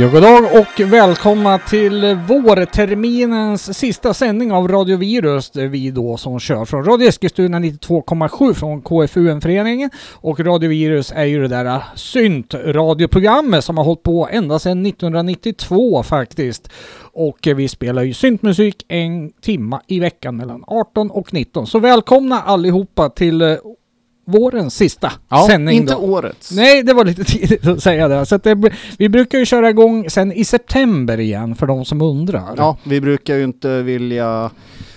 Ja, god dag och välkomna till vårterminens sista sändning av Radio Virus. Det är vi då som kör från Radio Eskilstuna 92,7 från KFUM-föreningen. Och Radio Virus är ju det där syntradioprogrammet som har hållit på ända sedan 1992 faktiskt. Och vi spelar ju syntmusik en timma i veckan mellan 18 och 19. Så välkomna allihopa till vårens sista sändning. inte då. årets. Nej, det var lite tidigt att säga det. Så att det, vi brukar ju köra igång sen i september igen för de som undrar. Ja, vi brukar ju inte vilja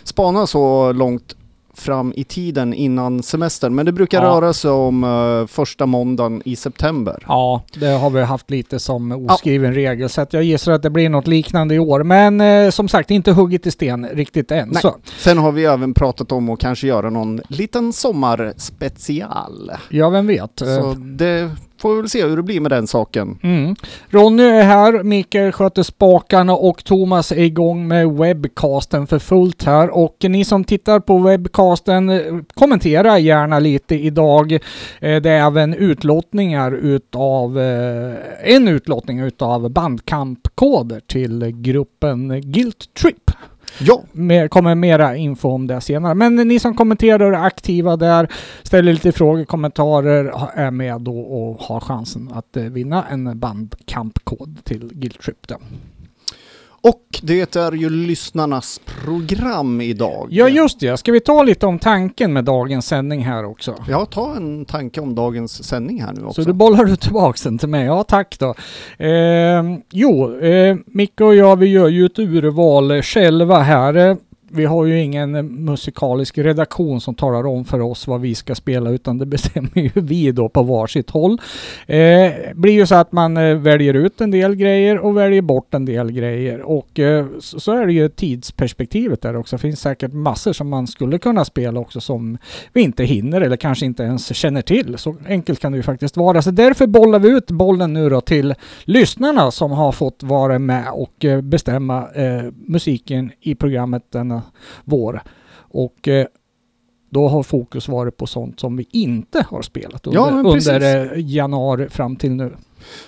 spana så långt fram i tiden innan semestern, men det brukar Ja. röra sig om eh, första måndagen i september. Ja, det har vi haft lite som oskriven regel. Så att jag gissar att det blir något liknande i år. Men eh, som sagt, inte hugget i sten riktigt än. Nej. Så, Sen har vi även pratat om att kanske göra någon liten sommarspecial. ja, vem vet. Så Eh, det får vi väl se hur det blir med den saken. Mm. Ronny är här, Mikael sköter spakarna och Thomas är igång med webcasten för fullt här. Och ni som tittar på webcasten, eh, kommentera gärna lite idag. Eh, det är även utlottningar utav, eh, en utlottning utav bandkampkoder till gruppen Guilt Trip. Ja, Mer, kommer mera info om det senare. Men ni som kommenterar och är aktiva där, ställer lite frågor, kommentarer, är med då och har chansen att eh, vinna en bandkampkod till Guilt Trip. Då och det är ju lyssnarnas program idag. Ja just det, ska vi ta lite om tanken med dagens sändning här också? Ja, ta en tanke om dagens sändning här nu också. Så du bollar du tillbaks den till mig? Ja tack då. Eh, jo, eh, Micke och jag vi gör ju ett urval själva här. Vi har ju ingen eh, musikalisk redaktion som talar om för oss vad vi ska spela utan det bestämmer ju vi då på varsitt håll. Eh, blir ju så att man eh, väljer ut en del grejer och väljer bort en del grejer och eh, så, så är det ju tidsperspektivet där också. Det finns säkert massor som man skulle kunna spela också som vi inte hinner eller kanske inte ens känner till. Så enkelt kan det ju faktiskt vara. Så därför bollar vi ut bollen nu då till lyssnarna som har fått vara med och eh, bestämma eh, musiken i programmet denna vår. Och eh, då har fokus varit på sånt som vi inte har spelat under, Ja, under eh, januari fram till nu.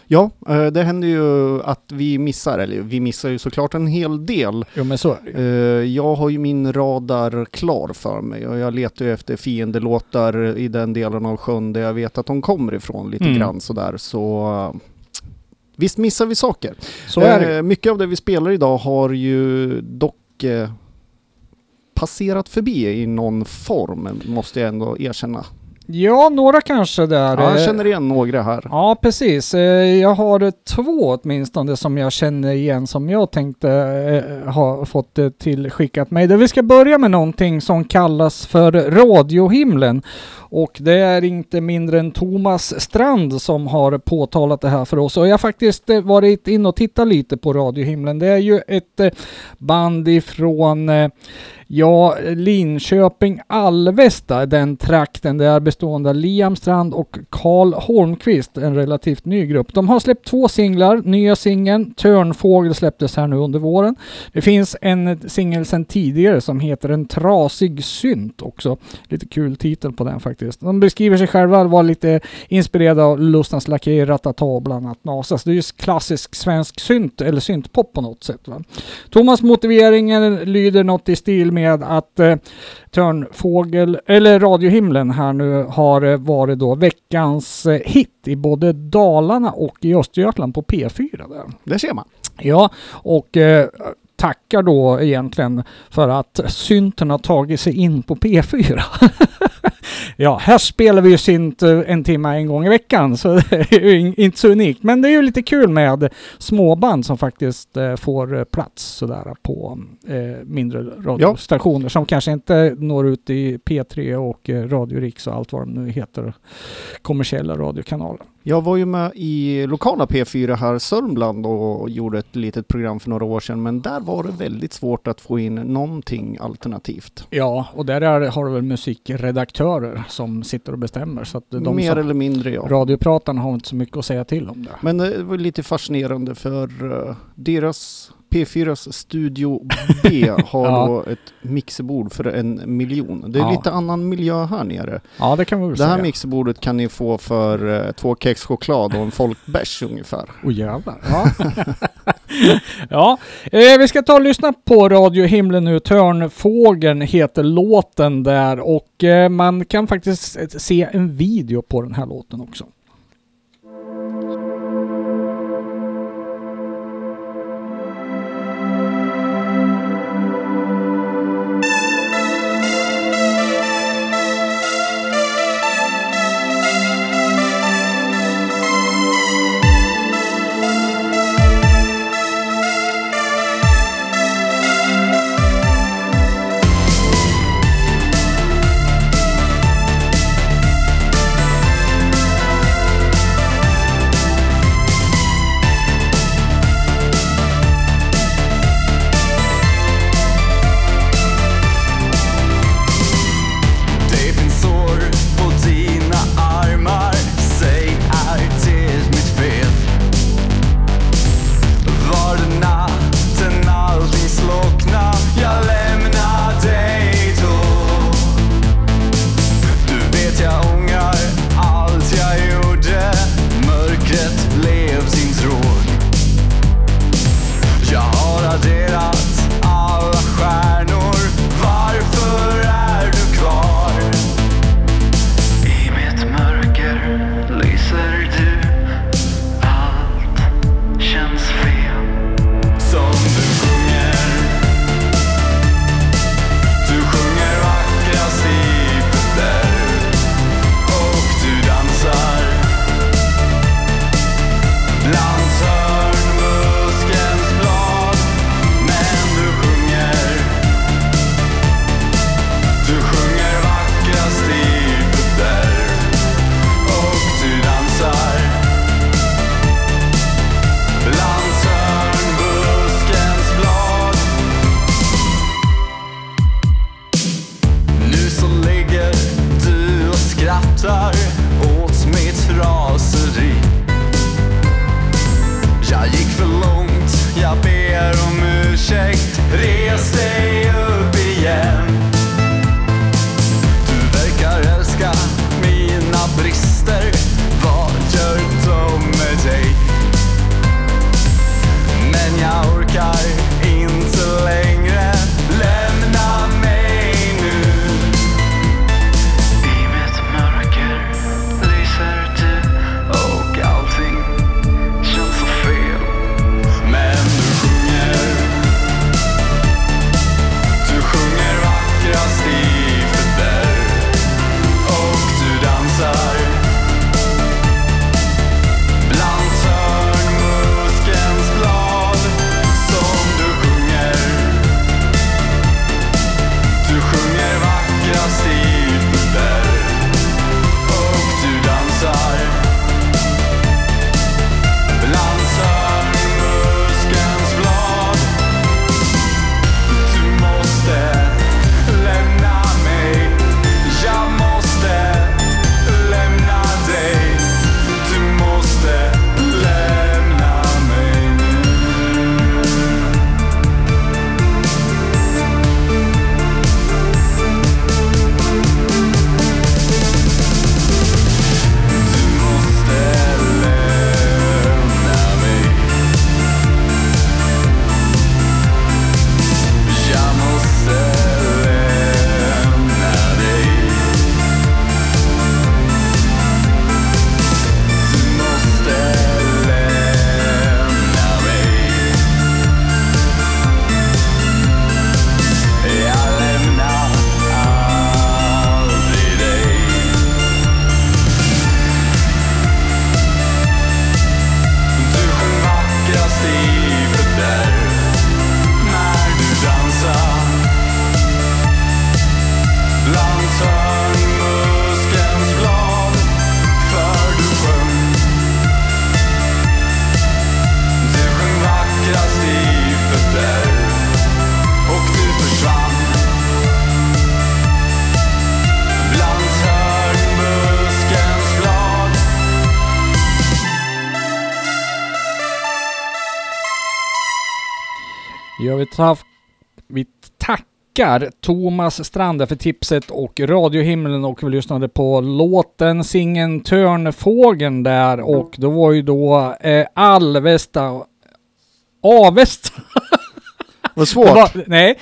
Ja, eh, det händer ju att vi missar, eller vi missar ju såklart en hel del. Jo men så är det ju. Jag har ju min radar klar för mig och jag letar ju efter fiendelåtar i den delen av sjön där jag vet att de kommer ifrån lite Mm. grann sådär. Så visst missar vi saker. Så är det Mycket av det vi spelar idag har ju dock passerat förbi i någon form, måste jag ändå erkänna. Ja, några kanske där. Ja, jag eh, känner igen några här. Ja, precis. Eh, Jag har två åtminstone som jag känner igen som jag tänkte eh, ha fått tillskickat mig. Vi ska börja med någonting som kallas för radiohimlen. Och det är inte mindre än Thomas Strand som har påtalat det här för oss. Och jag har faktiskt varit in och tittat lite på radiohimlen. Det är ju ett band ifrån Ja, Linköping, Alvesta, den trakten. Det är bestående av Liam Strand och Karl Holmqvist, en relativt ny grupp. De har släppt två singlar. Nya singeln Törnfågel släpptes här nu under våren. Det finns en singel sedan tidigare som heter En trasig synt också. Lite kul titel på den faktiskt. De beskriver sig själva vara lite inspirerade av Lustans Lakejer, Ratata och bland annat Nasas. Det är ju klassisk svensk synt, eller syntpop på något sätt. Va? Thomas motiveringen lyder något i stil med att eh, Törnfågel, eller Radiohimlen här nu har eh, varit då veckans eh, hit i både Dalarna och i Östergötland på P4 där. Där ser man. Ja, och eh, tackar då egentligen för att synten har tagit sig in på P4. ja, här spelar vi ju synt eh, en timme en gång i veckan, så det är ju in- inte så unikt. Men det är ju lite kul med småband som faktiskt eh, får eh, plats sådär på mindre radiostationer som kanske inte når ut i P3 och eh, Radio Rix och allt vad de nu heter, kommersiella radiokanaler. Jag var ju med i lokala P4 här Sörmland och gjorde ett litet program för några år sedan men där var det väldigt svårt att få in någonting alternativt. Ja, och där är, har du väl musikredaktörer som sitter och bestämmer. Så att de Mer eller mindre ja. radiopratarna har inte så mycket att säga till om det. Men det var lite fascinerande för eh, deras P4s Studio B har Ja. då ett mixerbord för en miljon. Det är Ja. lite annan miljö här nere. Ja, det kan vi väl Det säga. här mixerbordet kan ni få för eh, två kex choklad och en folkbärs ungefär. Åh jävlar. Ja, ja eh, vi ska ta och lyssna på Radio Himlen nu. Törnfågeln heter låten där och eh, man kan faktiskt se en video på den här låten också. Ja, vi, tar, vi tackar Thomas Strande för tipset och Radiohimlen och vi lyssnade på låten Singen Törnfågeln där och då var ju då eh, Alvesta Avesta. Vad svårt. Var, nej,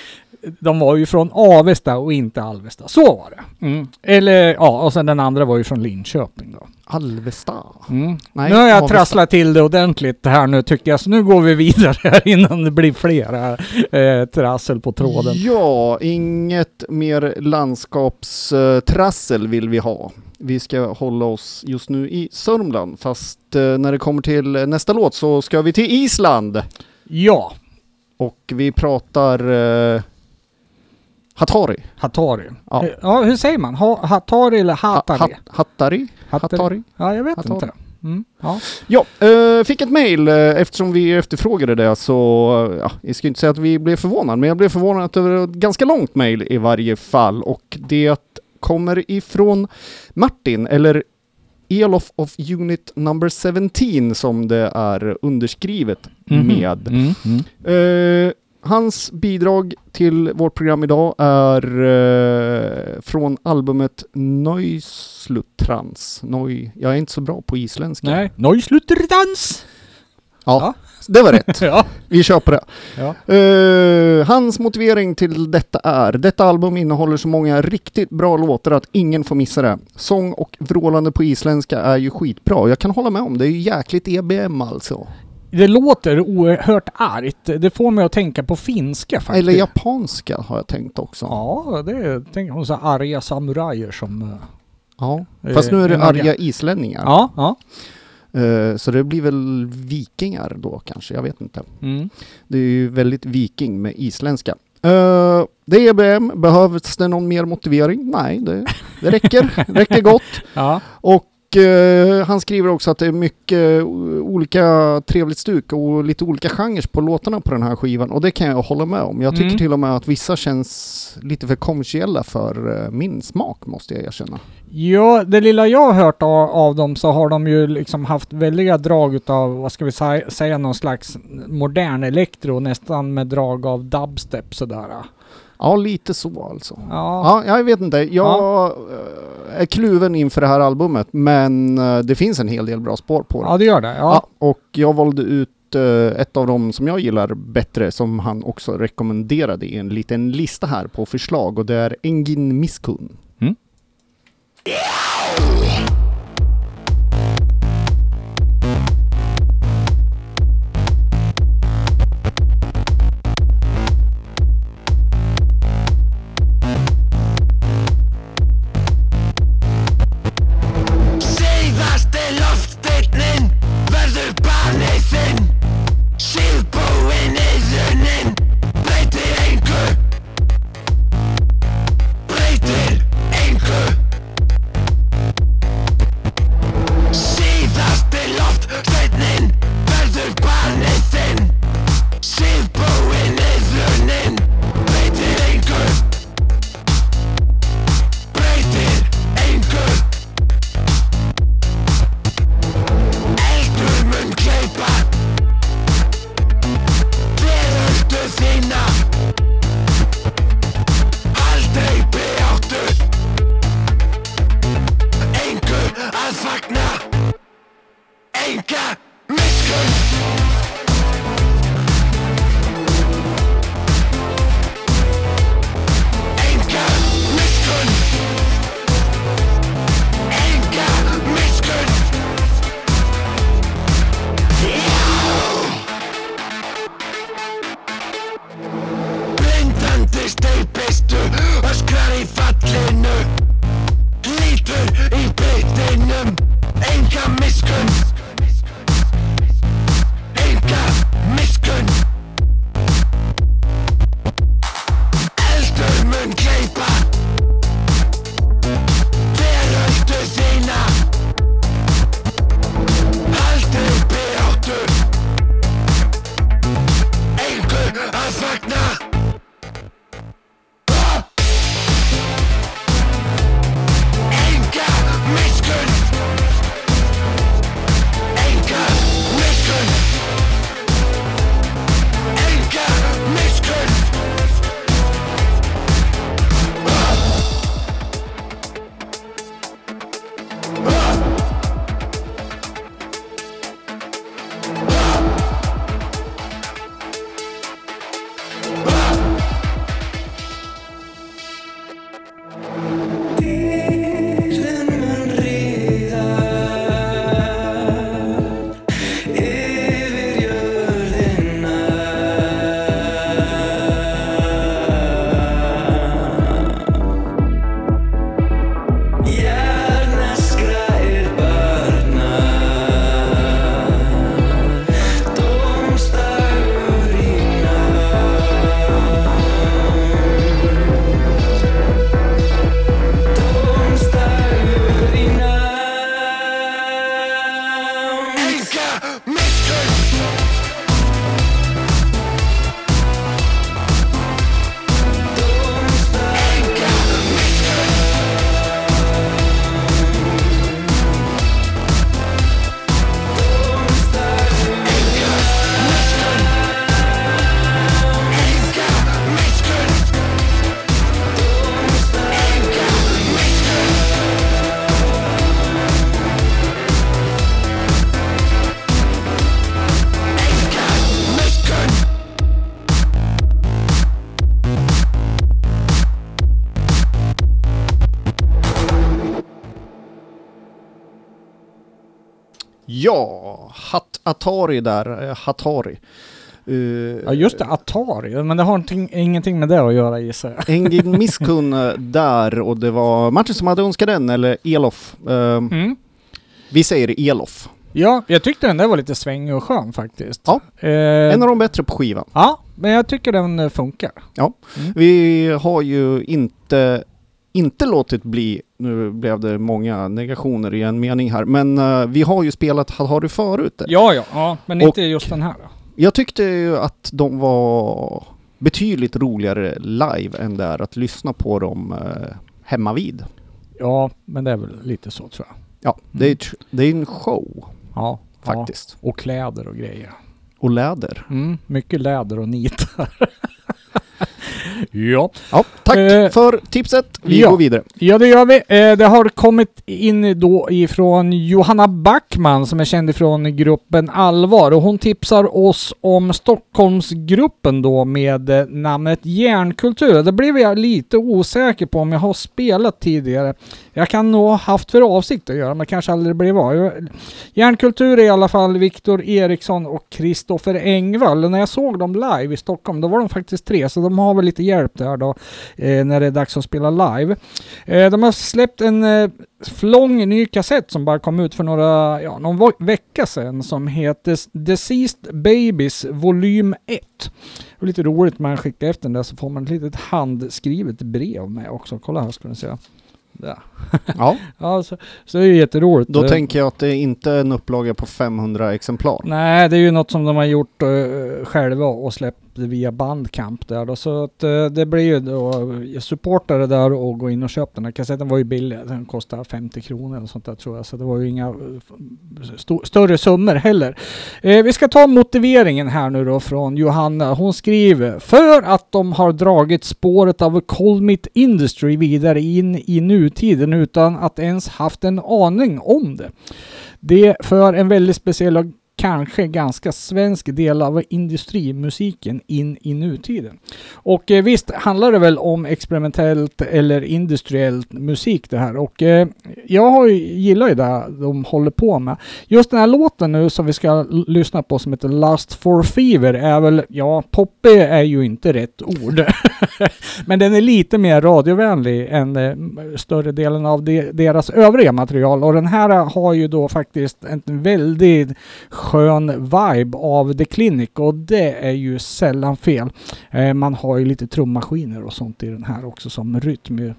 de var ju från Avesta och inte Alvesta. Så var det. Mm. Eller ja, och sen den andra var ju från Linköping då. Alvesta? Mm. Nej, nu har jag Avesta. trasslat till det ordentligt här nu tycker jag, så nu går vi vidare här innan det blir flera eh, trassel på tråden. Ja, inget mer landskapstrassel vill vi ha. Vi ska hålla oss just nu i Sörmland, fast eh, när det kommer till nästa låt så ska vi till Island. Ja, Och vi pratar eh, Hatari. Hatari. Ja. Eh, ja, hur säger man? Ha, hatari eller hatari? Ha, hat, hattari? Hatari? Ja, jag vet Hatari. inte. Mm. Ja. Ja, eh, fick ett mail eh, eftersom vi efterfrågade det så, ja, jag ska inte säga att vi blev förvånade, men jag blev förvånad över ett ganska långt mail i varje fall och det kommer ifrån Martin, eller Elof of Unit number 17 som det är underskrivet Mhm. med. Mm. Mm. Eh, hans bidrag till vårt program idag är eh, från albumet Neuslutrans. Neu, jag är inte så bra på isländska. Nej. Neuslutterdans! Ja, det var rätt. ja. Vi kör på det. ja. Eh, hans motivering till detta är Detta album innehåller så många riktigt bra låtar att ingen får missa det. Sång och vrålande på isländska är ju skitbra. Jag kan hålla med om det. är ju jäkligt EBM alltså. Det låter oerhört argt. Det får mig att tänka på finska faktiskt. Eller japanska har jag tänkt också. Ja, det tänker jag. Så arga samurajer som... eh, Ja. Fast nu är det arga islänningar. Ja, ja. Eh, så det blir väl vikingar då kanske, jag vet inte. Mm. Det är ju väldigt viking med isländska. Eh, det är EBM, behövs det någon mer motivering? Nej, det, det räcker, räcker gott. Ja. Och eh, han skriver också att det är mycket o- olika trevligt stuk och lite olika genrer på låtarna på den här skivan och det kan jag hålla med om. Jag tycker Mm. till och med att vissa känns lite för kommersiella för eh, min smak måste jag erkänna. Ja, det lilla jag har hört av, av dem så har de ju liksom haft väldiga drag utav, vad ska vi säga, säga någon slags modern elektro, nästan med drag av dubstep sådär. Ja, lite så alltså. Ja. Ja, jag vet inte. Jag eh, är kluven inför det här albumet men eh, det finns en hel del bra spår på det. Ja, det gör det. Ja. Ja, och jag valde ut eh, ett av dem som jag gillar bättre som han också rekommenderade i en liten lista här på förslag och det är Engin Miskun. Mm. Atari där, eh, Hatari. Uh, Ja just det, Atari. Men det har ingenting, med det att göra gissar jag. Engin Miskun eh, där och det var Martin som hade önskat den, eller Elof. Eh, Mm. vi säger Elof. Ja, jag tyckte den där var lite svängig och skön faktiskt. Ja, Eh, En av de bättre på skivan. ja, men jag tycker den funkar. Ja. Mm. Vi har ju inte, inte låtit bli, nu blev det många negationer i en mening här, men eh, vi har ju spelat Hatari förut. Ja, ja, ja men Och- inte just den här då. Jag tyckte ju att de var betydligt roligare live än det är att lyssna på dem eh, hemma vid. Ja, men det är väl lite så tror jag. Ja, det, är, tr- det är en show Ja, faktiskt. Ja. Och kläder och grejer. Och läder. Mm, mycket läder och nitar. ja. Ja, tack Eh, för tipset. Vi ja. går vidare. ja, det gör vi. Eh, det har kommit in då ifrån Johanna Backman som är känd ifrån gruppen Allvar och hon tipsar oss om Stockholmsgruppen då med eh, namnet Järnkultur. Det blev jag lite osäker på om jag har spelat tidigare. Jag kan nog ha haft för avsikt att göra men kanske aldrig blev av. Järnkultur är i alla fall Viktor Eriksson och Kristoffer Engvall. När jag såg dem live i Stockholm då var de faktiskt tre så de har väl lite hjälp där då eh, när det är dags att spela live. Eh, de har släppt en eh, flång ny kassett som bara kom ut för några, ja, någon vecka sedan som heter Deceased Babies volym 1. Det lite roligt man skickar efter den där så får man ett litet handskrivet brev med också. Kolla här ska ni se. Ja, Ja, så, så det är ju jätteroligt. då tänker jag att det inte är en upplaga på 500 exemplar. Nej, det är ju något som de har gjort eh, själva och släppt via Bandcamp där då. Så att eh, det blir ju då, eh, jag där och gå in och köpa den här kassetten var ju billig. Den kostade 50 kronor och sånt där tror jag. Så det var ju inga eh, st- större summor heller. Eh, vi ska ta motiveringen här nu då från Johanna. Hon skriver För att de har dragit spåret av Colmit Industry vidare in i nutiden utan att ens haft en aning om det. Det för en väldigt speciell kanske ganska svensk del av industrimusiken in i nutiden. Och eh, visst handlar det väl om experimentellt eller industriellt musik det här och eh, jag har ju, gillar ju det de håller på med. Just den här låten nu som vi ska lyssna på som heter Last for Fever är väl, ja, poppy är ju inte rätt ord. Men den är lite mer radiovänlig än eh, större delen av de, deras övriga material och den här har ju då faktiskt en väldigt skön vibe av The Clinic och det är ju sällan fel. Eh, man har ju lite trummaskiner och sånt i den här också som rytm.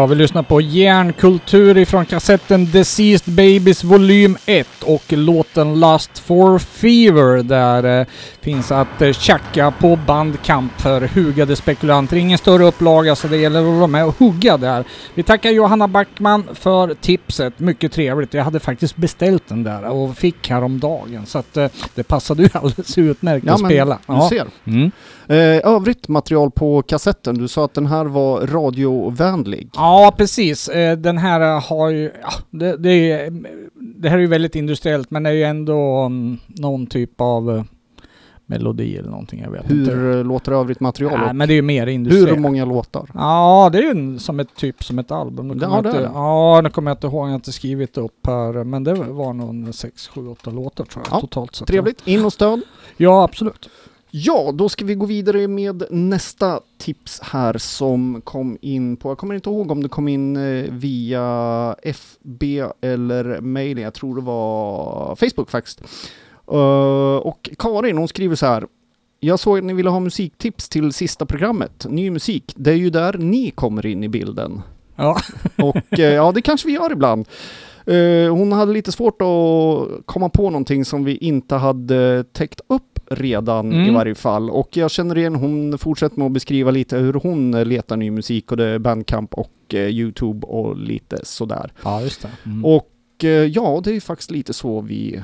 Ja, vi lyssnar på Järnkultur ifrån kassetten Deceased Babies volym 1 och låten Last for Fever där eh, finns att eh, tjacka på bandkamp för hugade spekulanter. Ingen större upplaga så det gäller att vara med och hugga där. Vi tackar Johanna Backman för tipset. Mycket trevligt. Jag hade faktiskt beställt den där och fick häromdagen så att eh, det passade ju alldeles utmärkt Ja, att men spela. Du ser. Mm. Eh, övrigt material på kassetten, du sa att den här var radiovänlig. Ja, precis. Eh, Den här har ju... Ja, det, det, det här är ju väldigt industriellt men det är ju ändå mm, någon typ av melodi eller någonting. Jag vet inte. Hur eh, låter övrigt material? Nej, men det är ju mer industriellt. hur många låtar? Ja, det är ju som ett typ som ett album. Nu Ja, det inte, det. ja, nu kommer jag inte ihåg, jag har inte skrivit upp här. Men det var nog en 6, 7, 8 låtar tror jag Ja, totalt sett. Trevligt. In och stöd. Ja, absolut. Ja, då ska vi gå vidare med nästa tips här som kom in på, jag kommer inte ihåg om det kom in eh, via FB eller mail, jag tror det var Facebook faktiskt. Eh, och Karin hon skriver så här. Jag såg att ni ville ha musiktips till sista programmet, ny musik. Det är ju där ni kommer in i bilden. Ja. Och eh, ja, det kanske vi gör ibland. Eh, hon hade lite svårt att komma på någonting som vi inte hade täckt upp redan i Mm. varje fall. Och jag känner igen, hon fortsätter med att beskriva lite hur hon letar ny musik och det är Bandcamp och Youtube och lite sådär. ja, just det. Mm. Och ja, det är faktiskt lite så vi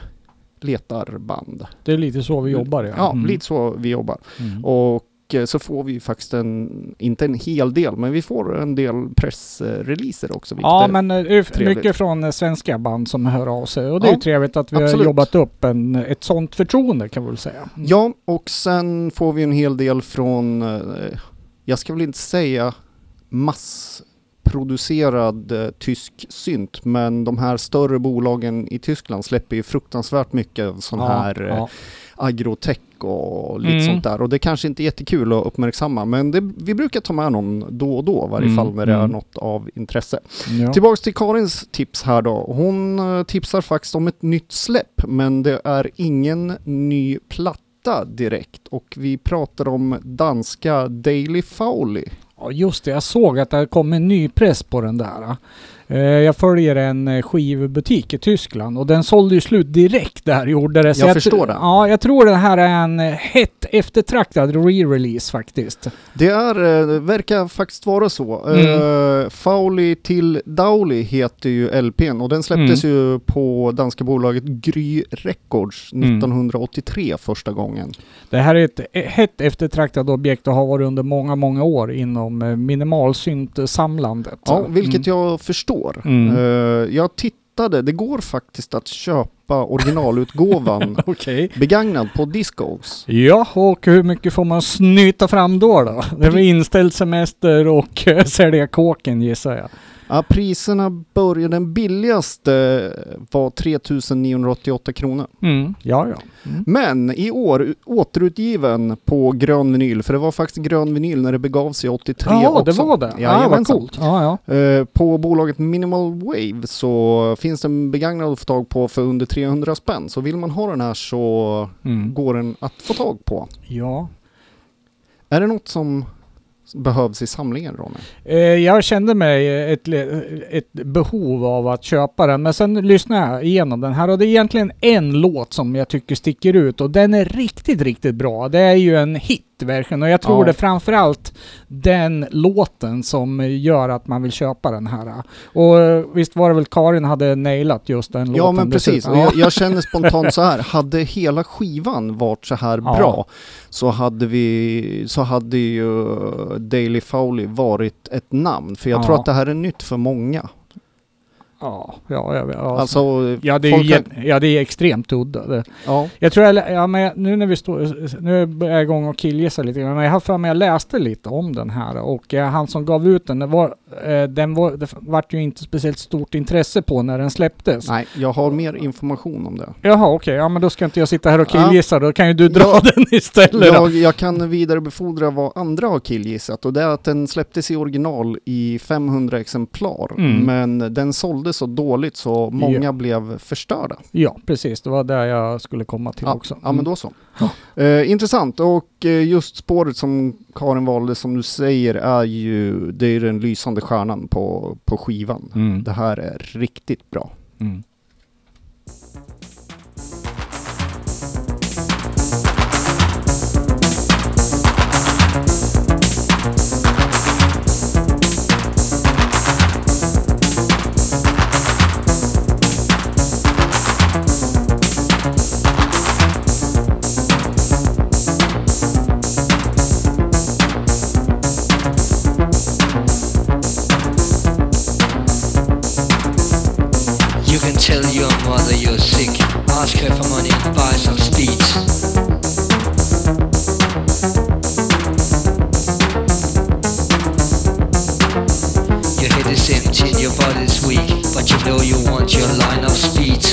letar band. det är lite så vi jobbar ja. Ja, Mm. lite så vi jobbar. Mm. Och eh, så får vi faktiskt en, inte en hel del, men vi får en del pressreleaser också. Ja, är- men eh, är mycket från eh, svenska band som hör av sig. Och det är Ja, ju trevligt att vi absolut. har jobbat upp en, ett sånt förtroende kan vi väl säga. Mm. Ja, och sen får vi en hel del från, jag ska väl inte säga massproducerad eh, tysk synt, men de här större bolagen i Tyskland släpper ju fruktansvärt mycket sån Ja, här eh, ja. agrotech och lite Mm. sånt där. Och det kanske inte är jättekul att uppmärksamma, men det, vi brukar ta med någon då och då, i varje Mm, fall när det är mm. något av intresse. Ja. Tillbaks till Karins tips här då. Hon eh, tipsar faktiskt om ett nytt släpp, men det är ingen ny platta direkt. Och vi pratar om danska Daily Fowley. Ja just det, jag såg att det kom en ny press på den där. Eh, Jag följer en eh, skivbutik i Tyskland och den sålde ju slut direkt där gjorde det. Jag tr- förstår det. Ja, jag tror det här är en eh, hett eftertraktad re-release faktiskt. Det är, verkar faktiskt vara så. Mm. Eh, Fowley till Dowley heter ju LPn och den släpptes Mm. ju på danska bolaget Gry Records Mm. 1983 första gången. Det här är ett hett eftertraktat objekt och har varit under många, många år inom minimalsynt-samlandet. Ja, vilket Mm. jag förstår. Mm. Eh, jag tittade, det går faktiskt att köpa originalutgåvan Okej. begagnad på Discogs. Ja, och hur mycket får man snyta fram då då? Det var inställd semester och sälja kåken gissar jag. Ja, priserna börjar, den billigaste var 3988 kronor. Mm. Ja, ja. Mm. Men i år återutgiven på grön vinyl, för det var faktiskt grön vinyl när det begav sig 83 Ja, också. det var det. Ja, vad Jajamensan. coolt. Ja, ja. Eh, På bolaget Minimal Wave så finns den begagnad att få tag på för under 300 spänn. Så vill man ha den här så Mm. går den att få tag på. Ja. Är det något som behövs i samlingen Ronny? Eh, jag kände mig ett, ett behov av att köpa den, men sen lyssnade jag igenom den här och det är egentligen en låt som jag tycker sticker ut och den är riktigt, riktigt bra. Det är ju en hit verkligen och jag tror Ja. det är framförallt den låten som gör att man vill köpa den här. Och visst var det väl Karin hade nailat just den låten? Ja men precis, och jag, jag känner spontant så här, hade hela skivan varit så här Ja. bra så hade vi, så hade ju Daily Fowley varit ett namn. För jag Ja. tror att det här är nytt för många. Ja, ja, ja, ja. Alltså, ja, det är ju jät- ja, det är extremt udda. Det. ja. Jag tror jag, ja, men nu när vi står, nu är jag igång och killgissar lite men jag har för mig jag läste lite om den här och eh, han som gav ut den, det var, eh, den var, det vart ju inte speciellt stort intresse på när den släpptes. Nej, jag har mer information om det. Jaha okej, ja men då ska inte jag sitta här och Ja. killgissa, då kan ju du dra Ja. den istället då. Jag, jag kan vidarebefordra vad andra har killgissat och det är att den släpptes i original i 500 exemplar Mm. men den såldes sålde så dåligt så många blev förstörda. Ja, precis. Det var där jag skulle komma till Ja, också. ja men Mm. då så. Eh, intressant och eh, just spåret som Karin valde som du säger är ju, det är den lysande stjärnan på, på skivan. Mm. Det här är riktigt bra. Mm. Tell your mother you're sick. Ask her for money and buy some speed. Your head is empty your body's weak, but you know you want your line of speed.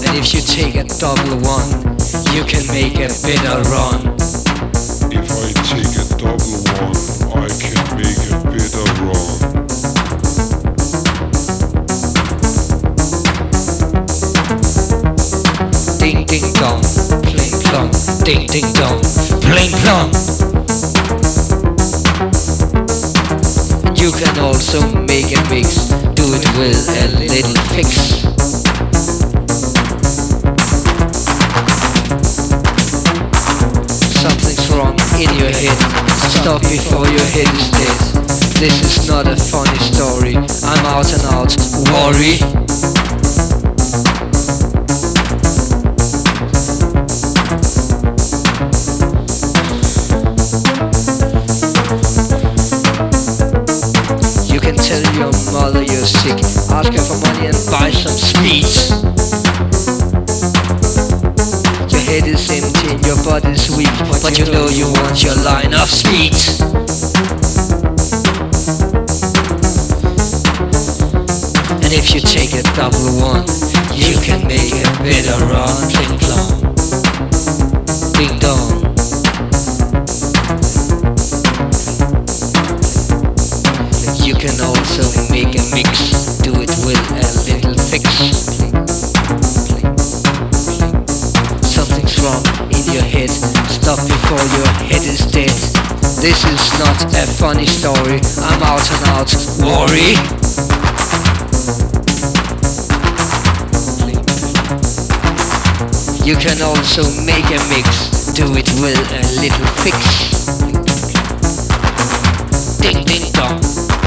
And if you take a double one, you can make a better run. Also make a mix, do it with a little fix. Something's wrong in your head. Stop before your head is dead. This is not a funny story. I'm out and out. Worry. You're sick. Ask her for money and buy some speed. Your head is empty your body's weak, but you know you want your line of speed. And if you take a double one, you can make a better run. Ding dong, ding dong. Fix. Something's wrong in your head, stop before your head is dead. This is not a funny story, I'm out and out. Worry. You can also make a mix, do it with a little fix. Ding ding dong,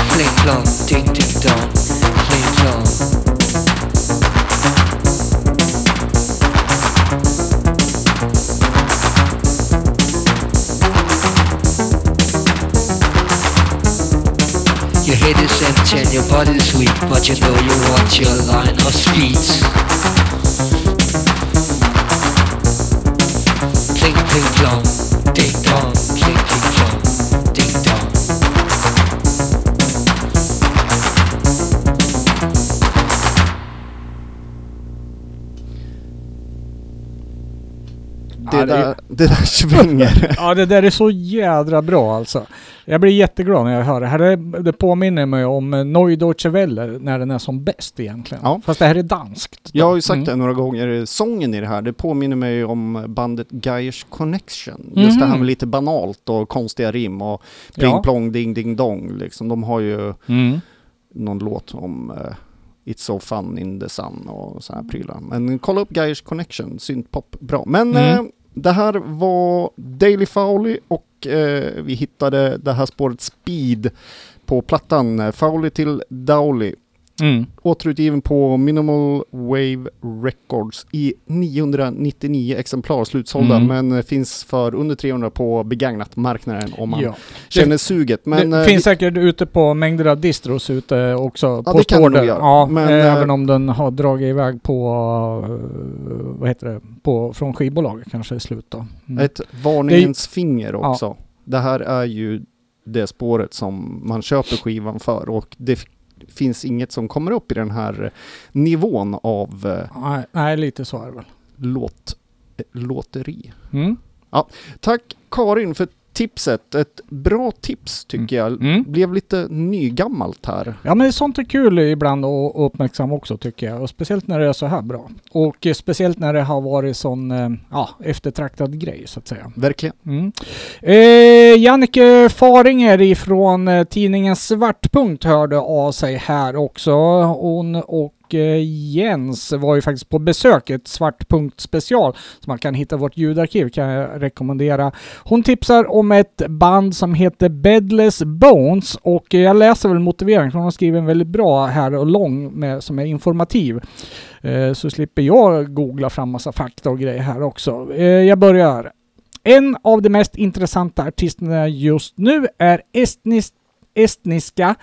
fling plong, ding ding dong, Is empty and your body's weak, but you know you want your line of speed. Pling pling plong, ding dong, pling pling plong, ding dong. Det, Ja, det är- där, det där svänger. Ja, det där är så jädra bra alltså. Jag blir jätteglad när jag hör det här. Det, det påminner mig om eh, Neudeutsche Welle när den är som bäst egentligen. Ja. Fast det här är danskt. Jag har ju sagt Mm. det några gånger, sången i det här, det påminner mig om bandet Geiers Connection. Just det här med lite banalt och konstiga rim och pling Ja. plong ding ding dong liksom. De har ju Mm. någon låt om eh, It's so fun in the sun och så här prylar. Men kolla upp Geiers Connection, syntpop, bra. Men Mm. eh, det här var Daily Fowley och eh, vi hittade det här spåret Speed på plattan Fowley till Dowley. Mm. Återutgiven på Minimal Wave Records i 999 exemplar slutsålda Mm. men finns för under 300 på begagnat marknaden om man Ja. känner suget. Men det eh, finns säkert ute på mängder av distros ute också. Ja, på det kan det göra. Ja, Men, eh, eh, även om den har dragit iväg på, vad heter det, på, från skivbolaget kanske i slut då. Mm. Ett varningens finger också. Det här är ju det spåret som man köper skivan för och det finns inget som kommer upp i den här nivån av eh, Nej, nej, lite så är det väl. låt, eh, låteri. Mm. Tack Karin för tipset. Ett bra tips tycker jag. Mm. Blev lite nygammalt här. Ja men sånt är kul ibland att uppmärksamma också tycker jag. Och speciellt när det är så här bra. Och speciellt när det har varit sån eh, ja, eftertraktad grej så att säga. Verkligen. Mm. Eh, Jannike Faringer ifrån eh, tidningen Svartpunkt hörde av sig här också. Hon och eh, Jens var ju faktiskt på besök, ett Svartpunkt special som man kan hitta i vårt ljudarkiv kan jag rekommendera. Hon tipsar om ett band som heter Bedless Bones och eh, jag läser väl motiveringen för hon har skrivit en väldigt bra här och lång med, som är informativ. Eh, så slipper jag googla fram massa fakta och grejer här också. Eh, jag börjar. En av de mest intressanta artisterna just nu är estnis, estniska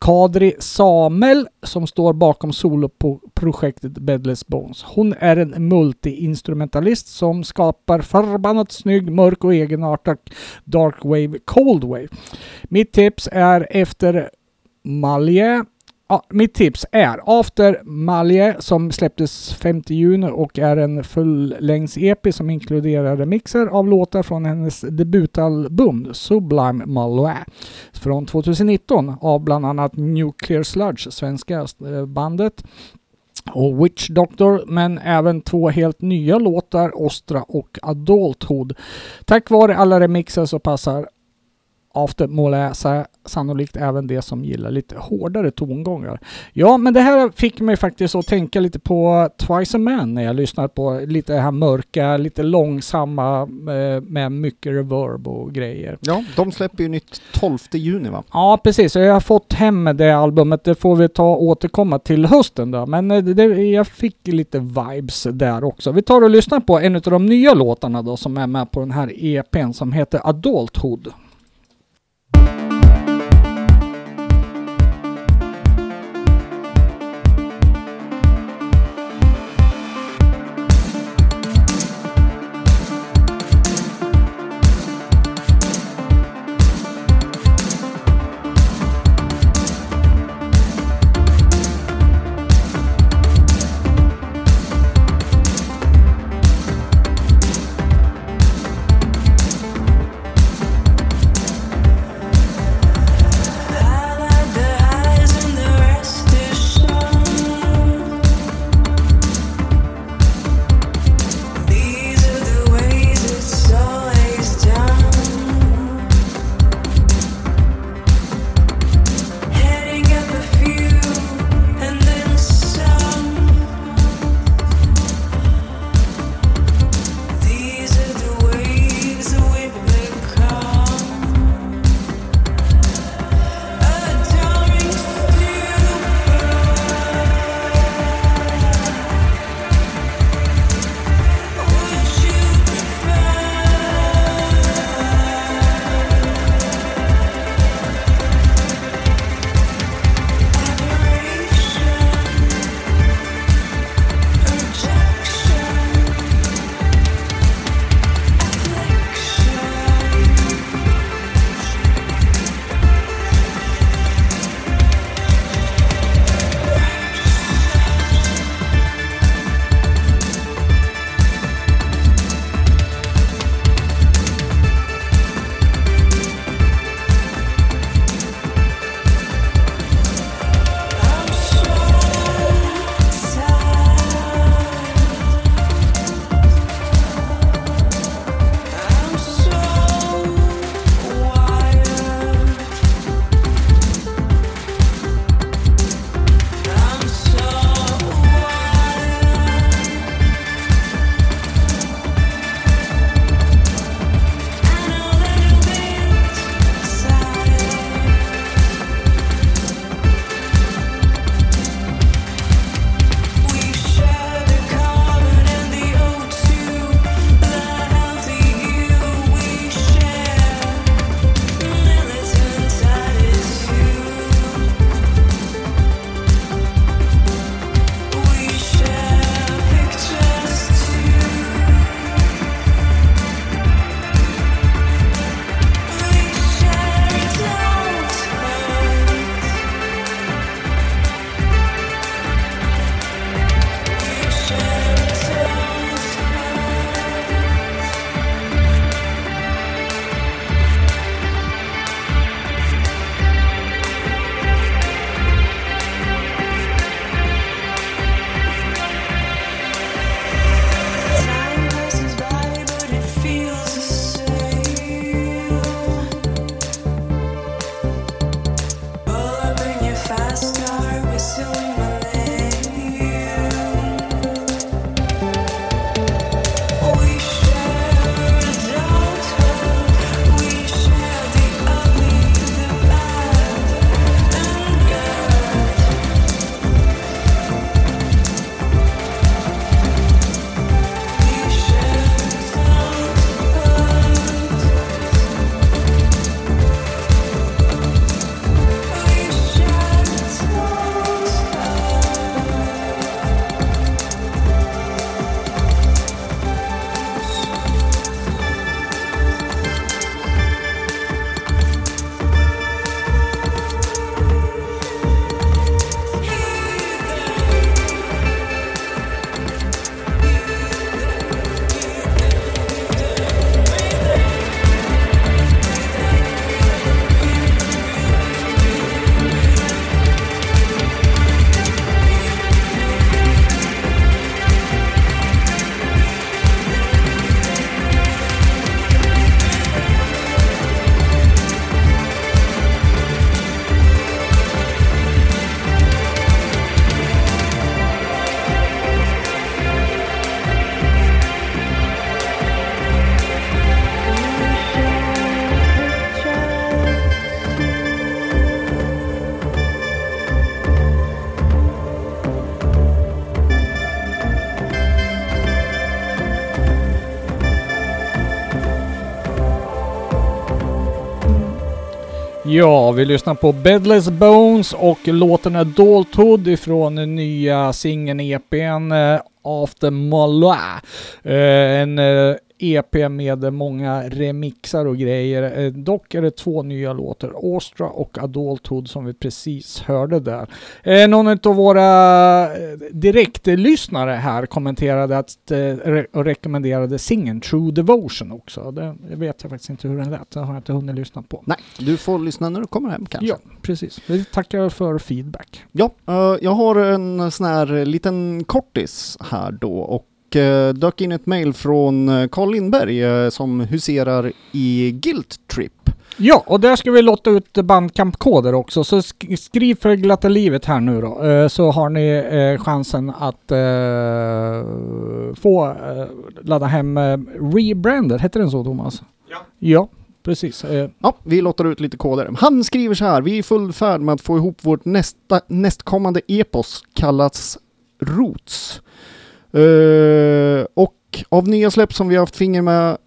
Kadri Samel som står bakom soloprojektet Bedless Bones. Hon är en multi-instrumentalist som skapar förbannat snygg, mörk och egenartad dark wave, cold wave. Mitt tips är efter Malje Ja, mitt tips är After Malje som släpptes 5 juni och är en fullängds-EP som inkluderar remixer av låtar från hennes debutalbum Sublime Malloy från 2019 av bland annat Nuclear Sludge, svenska eh, bandet och Witch Doctor, men även två helt nya låtar, Ostra och Adulthood. Tack vare alla remixer så passar After Molä sannolikt även det som gillar lite hårdare tongångar. Ja, men det här fick mig faktiskt att tänka lite på Twice a Man när jag lyssnar på lite här mörka, lite långsamma eh, med mycket reverb och grejer. Ja, de släpper ju nytt 12 juni va? Ja, precis. Jag har fått hem det albumet. Det får vi ta återkomma till hösten då. Men eh, det, jag fick lite vibes där också. Vi tar och lyssnar på en av de nya låtarna då som är med på den här EPn som heter Adulthood. Ja, vi lyssnar på Bedless Bones och låten Adulthood ifrån den nya singeln EPn eh, After Malois. Eh, en eh, EP med många remixar och grejer. Eh, dock är det två nya låtar, Astra och Adulthood som vi precis hörde där. Eh, någon av våra eh, direktlyssnare här kommenterade att, och rekommenderade singeln True Devotion också. Det, vet jag faktiskt inte hur den lät, det har jag inte hunnit lyssna på. Nej, du får lyssna när du kommer hem kanske. Ja, precis. Vi tackar för feedback. Ja, jag har en sån här liten kortis här då och eh, dök in ett mail från eh, Carl Lindberg eh, som huserar i Guilt Trip. Ja, och där ska vi låta ut bandkampkoder också, så sk skriv för glatta livet här nu då, eh, så har ni eh, chansen att få ladda hem Rebranded, hette den så Thomas? Ja. Ja, precis. Ja, vi lottar ut lite koder. Han skriver så här, vi är i full färd med att få ihop vårt nästa, nästkommande epos kallas Roots. Eh, och av nya släpp som vi har haft finger med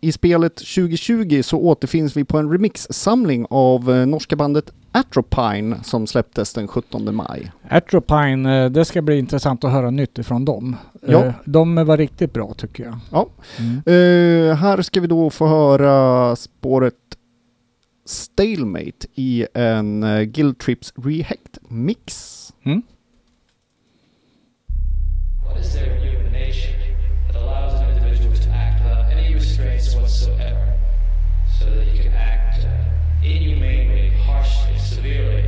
i spelet 2020 så återfinns vi på en remixsamling av eh, norska bandet Atropine som släpptes den 17 maj. Atropine, eh, det ska bli intressant att höra nytt ifrån dem. Ja. De var riktigt bra tycker jag. Ja. Mm. Här ska vi då få höra spåret Stalemate i en Guild Trips Rehect mix. Mm. Is there in human nature that allows an individual to act without any restraints whatsoever, so that he can act uh, inhumanely, harshly, severely,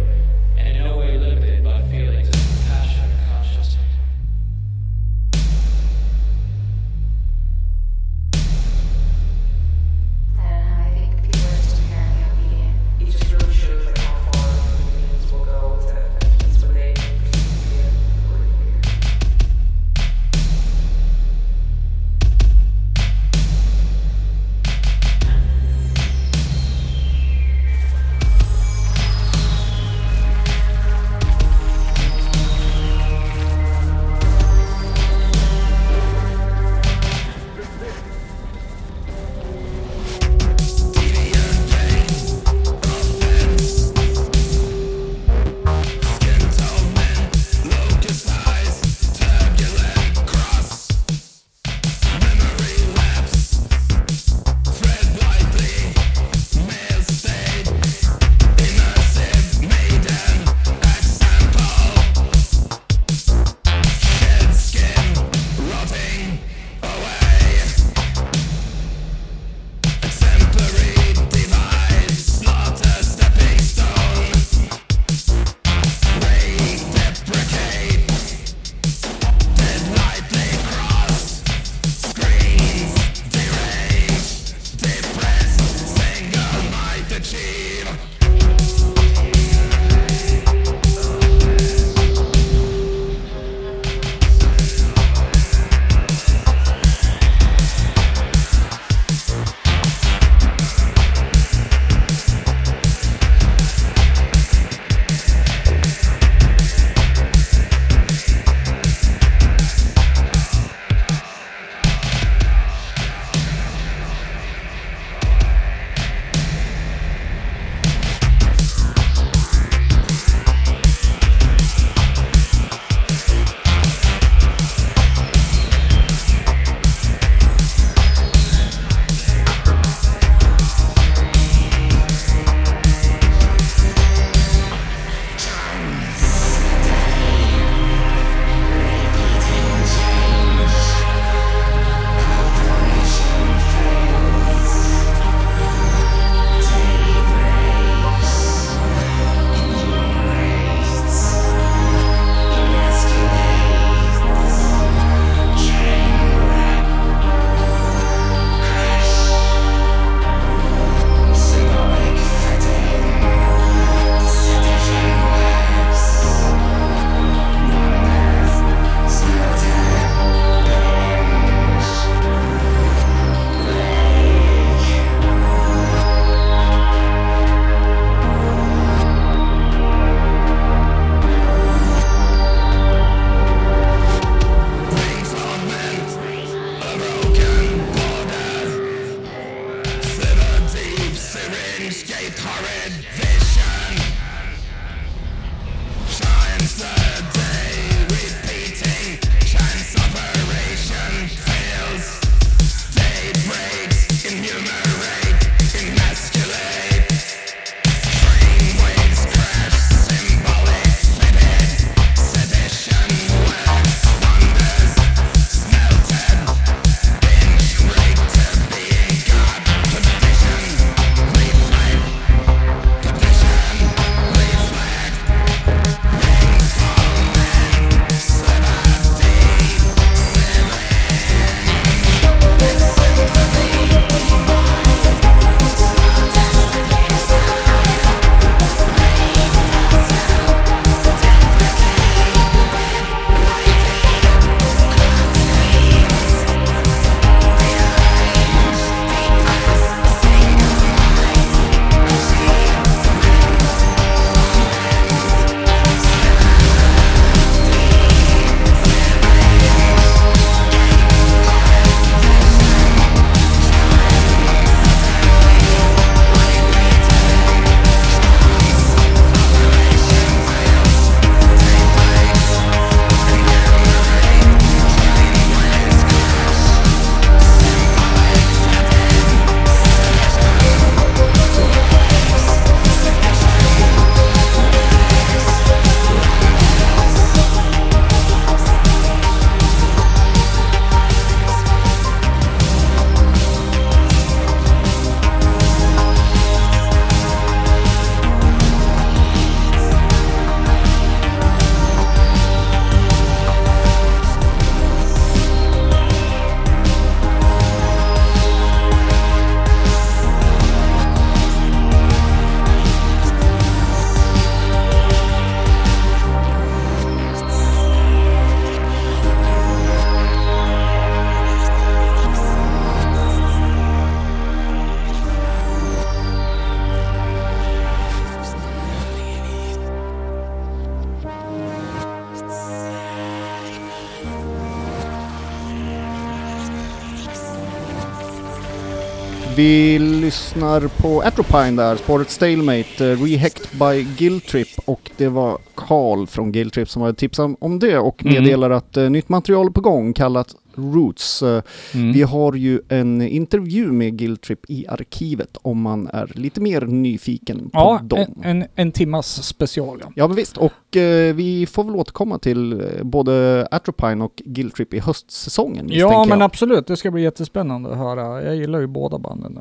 lyssnar på Atropine där, spåret Stalemate, uh, Rehect by Guiltrip och det var Carl från Guiltrip som hade tipsat om det och Mm. meddelar att uh, nytt material är på gång kallat Roots. Uh, Mm. Vi har ju en intervju med Guiltrip i arkivet om man är lite mer nyfiken på Ja, dem. en, en, en timmas special ja. Ja men visst, och eh, vi får väl återkomma till eh, både Atropine och Guiltrip i höstsäsongen Ja men jag. absolut, det ska bli jättespännande att höra. Jag gillar ju båda banden.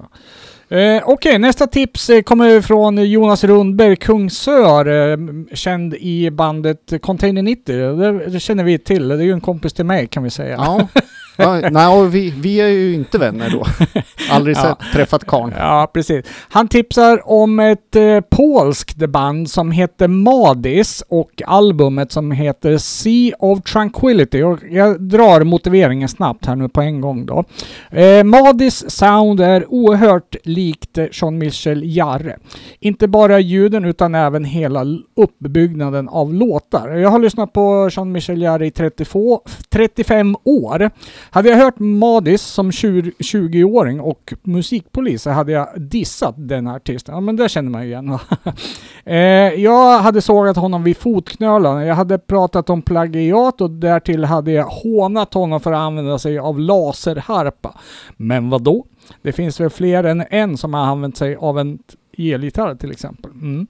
Eh, Okej, nästa tips eh, kommer från Jonas Rundberg, Kungsör, eh, känd i bandet Container 90. Det, det känner vi till, det är ju en kompis till mig kan vi säga. Ja, ja nej, vi, vi är ju inte vänner då. Aldrig Ja. sett, träffat karln. Ja, precis. Han tipsar om ett eh, polskt band som heter Madis och albumet som heter Sea of Tranquility. Och jag drar motiveringen snabbt här nu på en gång då. Eh, Madis sound är oerhört likt eh, Jean-Michel Jarre. Inte bara ljuden utan även hela uppbyggnaden av låtar. Jag har lyssnat på Jean-Michel Jarre i 32, 35 år. Hade jag hört Madis som 20-åring och musikpolis så hade jag dissat den artisten. Ja men det känner man ju igen va? eh, Jag hade sågat honom vid fotknölarna. Jag hade pratat om plagiat och därtill hade jag hånat honom för att använda sig av laserharpa. Men vad då? Det finns väl fler än en som har använt sig av en elgitarr till exempel. Mm.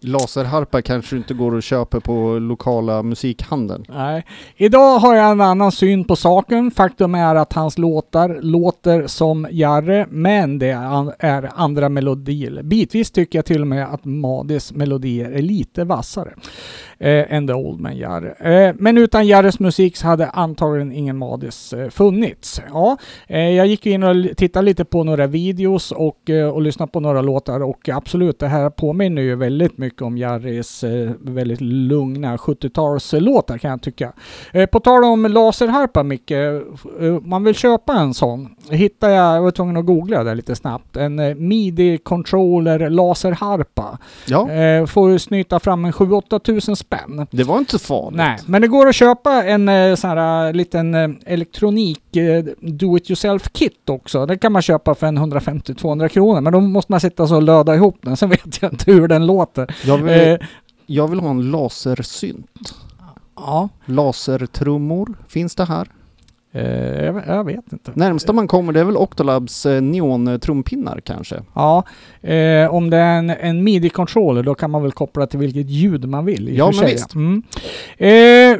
Laserharpa kanske inte går och köper på lokala musikhandeln. Nej. Idag har jag en annan syn på saken. Faktum är att hans låtar låter som Jarre, men det är andra melodier. Bitvis tycker jag till och med att Madis melodier är lite vassare eh, än The Old Man Jarre. Eh, men utan Jarres musik så hade antagligen ingen Madis eh, funnits. Ja, eh, jag gick in och tittade lite på några videos och, eh, och lyssnade på några låtar och absolut, det här påminner ju väldigt mycket om Jarris eh, väldigt lugna 70-talslåtar kan jag tycka. På tal om laserharpa Micke, man vill köpa en sån. Hittade jag, jag var tvungen att googla det lite snabbt, en midi-controller laserharpa. Ja, får snyta fram en 7-8 tusen spänn. det var inte så farligt. Nej, men det går att köpa en eh, sån här eh, liten eh, elektronik eh, do it yourself kit också. Det kan man köpa för en 150-200 kronor, men då måste man sitta så och löda ihop den. Sen vet jag inte hur den låter. Jag vill, jag vill ha en lasersynt. ja, Lasertrummor, finns det här? Eh, jag, jag vet inte. Närmsta man kommer det är väl Octolabs eh, neontrumpinnar kanske? Ja, eh, om det är en, en midi-controller då kan man väl koppla till vilket ljud man vill. i Ja, men sig. visst. Mm. Eh,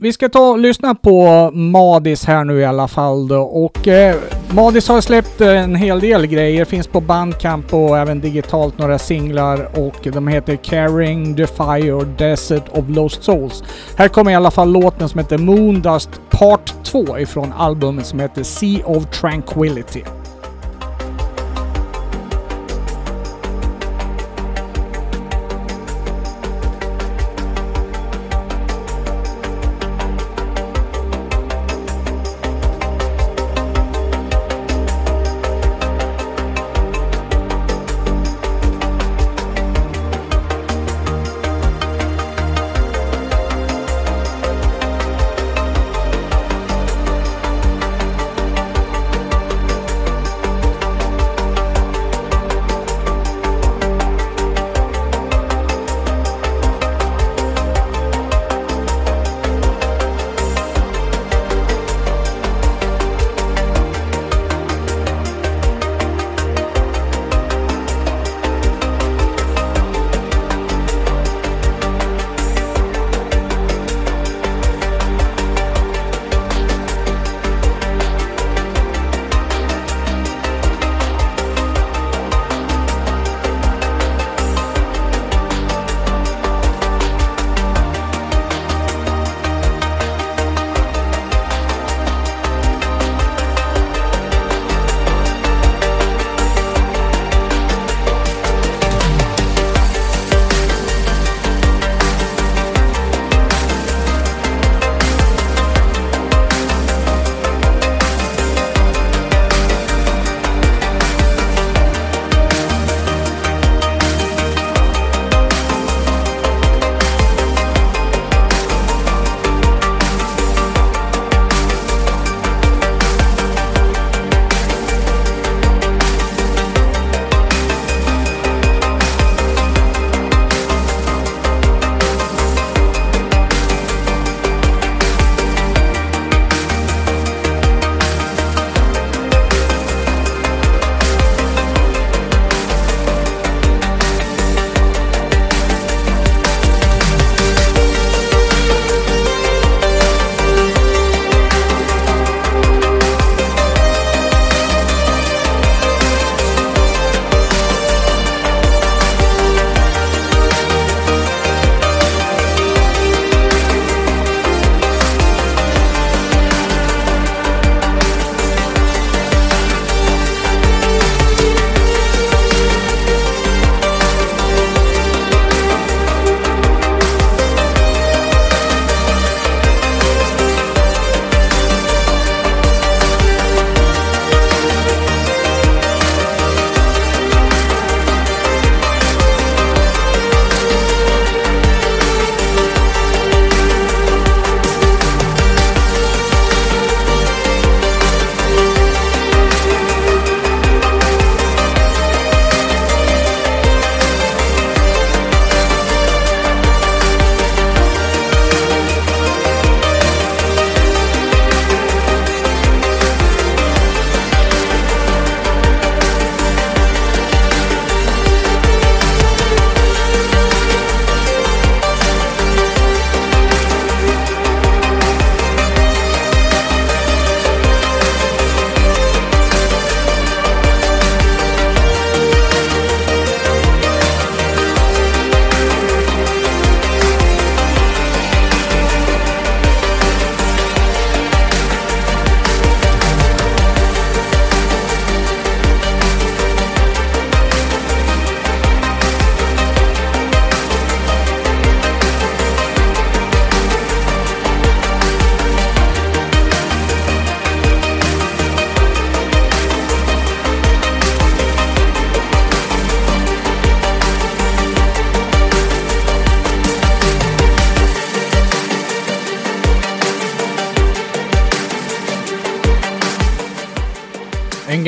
vi ska ta och lyssna på Madis här nu i alla fall då. Och eh, Madis har släppt eh, en hel del grejer. Finns på Bandcamp och även digitalt några singlar och de heter Carrying the Fire och Desert of Lost Souls. Här kommer i alla fall låten som heter Moondust Part 2 ifrån albumet som heter Sea of Tranquility.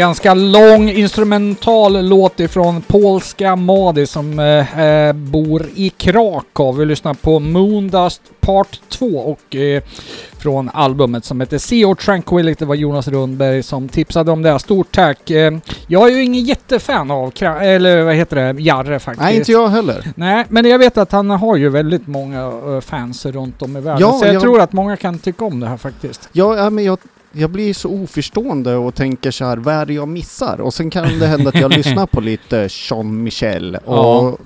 Ganska lång instrumental låt ifrån polska Madi som eh, eh, bor i Krakow. Vi lyssnar på Moondust Part 2 och eh, från albumet som heter Sea or Tranquility. Det var Jonas Rundberg som tipsade om det. Stort tack! Eh, jag är ju ingen jättefan av, Kra- eller vad heter det, Jarre faktiskt. Nej, inte jag heller. Nej, men jag vet att han har ju väldigt många eh, fans runt om i världen. Ja, så jag, jag- tror att många kan tycka om det här faktiskt. Ja, men jag, jag blir så oförstående och tänker så här, vad är det jag missar? Och sen kan det hända att jag lyssnar på lite Jean Michel och Ja.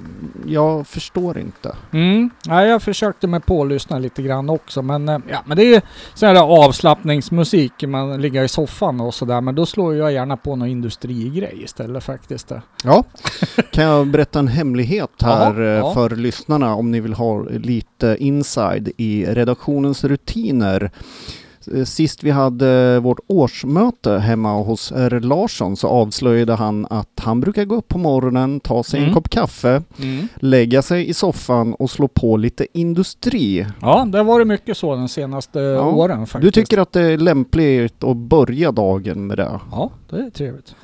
jag förstår inte. Mm. Ja, jag försökte mig på att lyssna lite grann också, men eh, ja, men det är ju sån här avslappningsmusik, man ligger i soffan och sådär, men då slår jag gärna på någon industrigrej istället faktiskt. Ja, kan jag berätta en hemlighet här eh, ja. för lyssnarna om ni vill ha lite inside i redaktionens rutiner. Eh, Sist vi hade vårt årsmöte hemma hos R. Larsson så avslöjade han att han brukar gå upp på morgonen, ta sig en Mm. kopp kaffe, Mm. lägga sig i soffan och slå på lite industri. Ja, det har varit mycket så de senaste åren faktiskt. Du tycker att det är lämpligt att börja dagen med det? Ja, det är trevligt.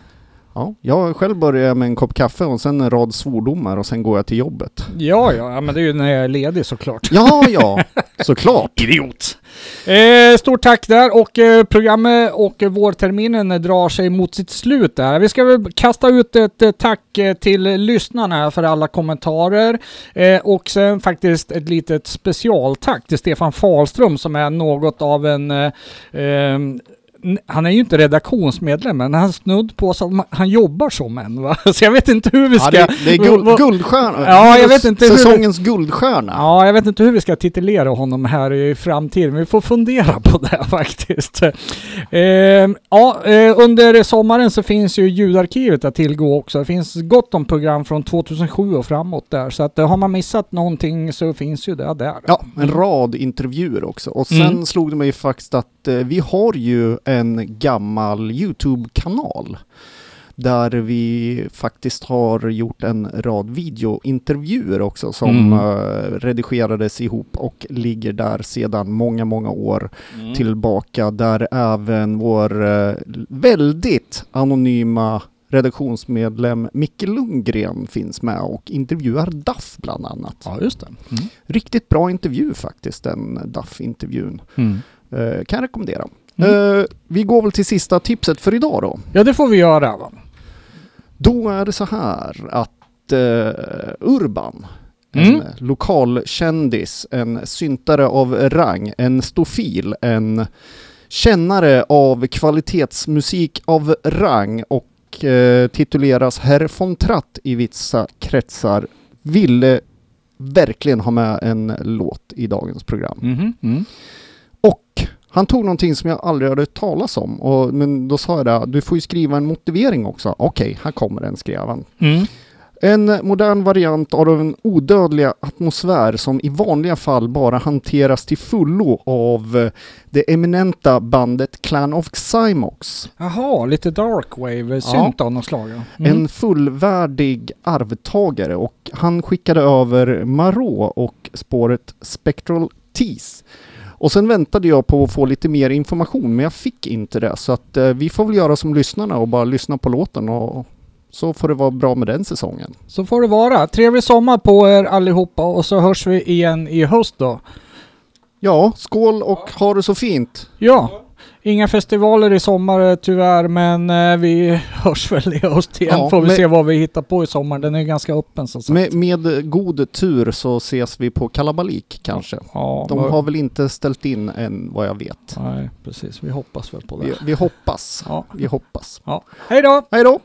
Ja, jag själv börjar med en kopp kaffe och sen en rad svordomar och sen går jag till jobbet. Ja, ja, ja, men det är ju när jag är ledig såklart. Ja, ja, såklart. Idiot! Eh, stort tack där och eh, programmet och eh, vårterminen drar sig mot sitt slut där. Vi ska väl kasta ut ett eh, tack eh, till lyssnarna för alla kommentarer eh, och sen faktiskt ett litet specialtack till Stefan Fahlström som är något av en eh, n- han är ju inte redaktionsmedlem, men han snudd på ma- han jobbar som en. Va? Så jag vet inte hur vi ska... Ja, det, det är guld, guldstjärna. Ja, jag vet inte hur- Säsongens guldstjärna. Ja, jag vet inte hur vi ska titulera honom här i framtiden. Vi får fundera på det faktiskt. Eh, ja, under sommaren så finns ju ljudarkivet att tillgå också. Det finns gott om program från 2007 och framåt där. Så att eh, har man missat någonting så finns ju det där. Ja, en rad intervjuer också. Och sen Mm. slog det mig faktiskt att eh, vi har ju en gammal YouTube-kanal där vi faktiskt har gjort en rad videointervjuer också som Mm. eh, redigerades ihop och ligger där sedan många, många år Mm. tillbaka där även vår eh, väldigt anonyma redaktionsmedlem Micke Lundgren finns med och intervjuar Duff bland annat. Ja, just det. Mm. Riktigt bra intervju faktiskt, den Duff-intervjun. Mm. Eh, kan jag rekommendera. Mm. Eh, vi går väl till sista tipset för idag då. Ja, det får vi göra. Va? Då är det så här att eh, Urban, Mm. en lokalkändis, en syntare av rang, en stofil, en kännare av kvalitetsmusik av rang och eh, tituleras Herr von Tratt i vissa kretsar, ville verkligen ha med en låt i dagens program. Mhm. Mm. Han tog någonting som jag aldrig hade hört talas om. Och, men då sa jag det, du får ju skriva en motivering också. Okej, här kommer den, skrev han. Mm. En modern variant av den odödliga atmosfär som i vanliga fall bara hanteras till fullo av eh, det eminenta bandet Clan of Cymox. Jaha, lite darkwave, synt av något slag. Ja. Mm. En fullvärdig arvtagare och han skickade över Marå och spåret Spectral Tease. Och sen väntade jag på att få lite mer information men jag fick inte det så att eh, vi får väl göra som lyssnarna och bara lyssna på låten och så får det vara bra med den säsongen. Så får det vara. Trevlig sommar på er allihopa och så hörs vi igen i höst då. Ja, skål och ha det så fint! Ja, inga festivaler i sommar eh, tyvärr, men eh, vi hörs väl i höst igen. Ja, Får vi men- se vad vi hittar på i sommar. Den är ganska öppen som sagt. Med, med god tur så ses vi på Kalabalik kanske. ja, De vad- har väl inte ställt in än vad jag vet. Nej, precis. Vi hoppas väl på det. Vi, vi hoppas. Ja. Vi hoppas. ja. Hej då! Hej då!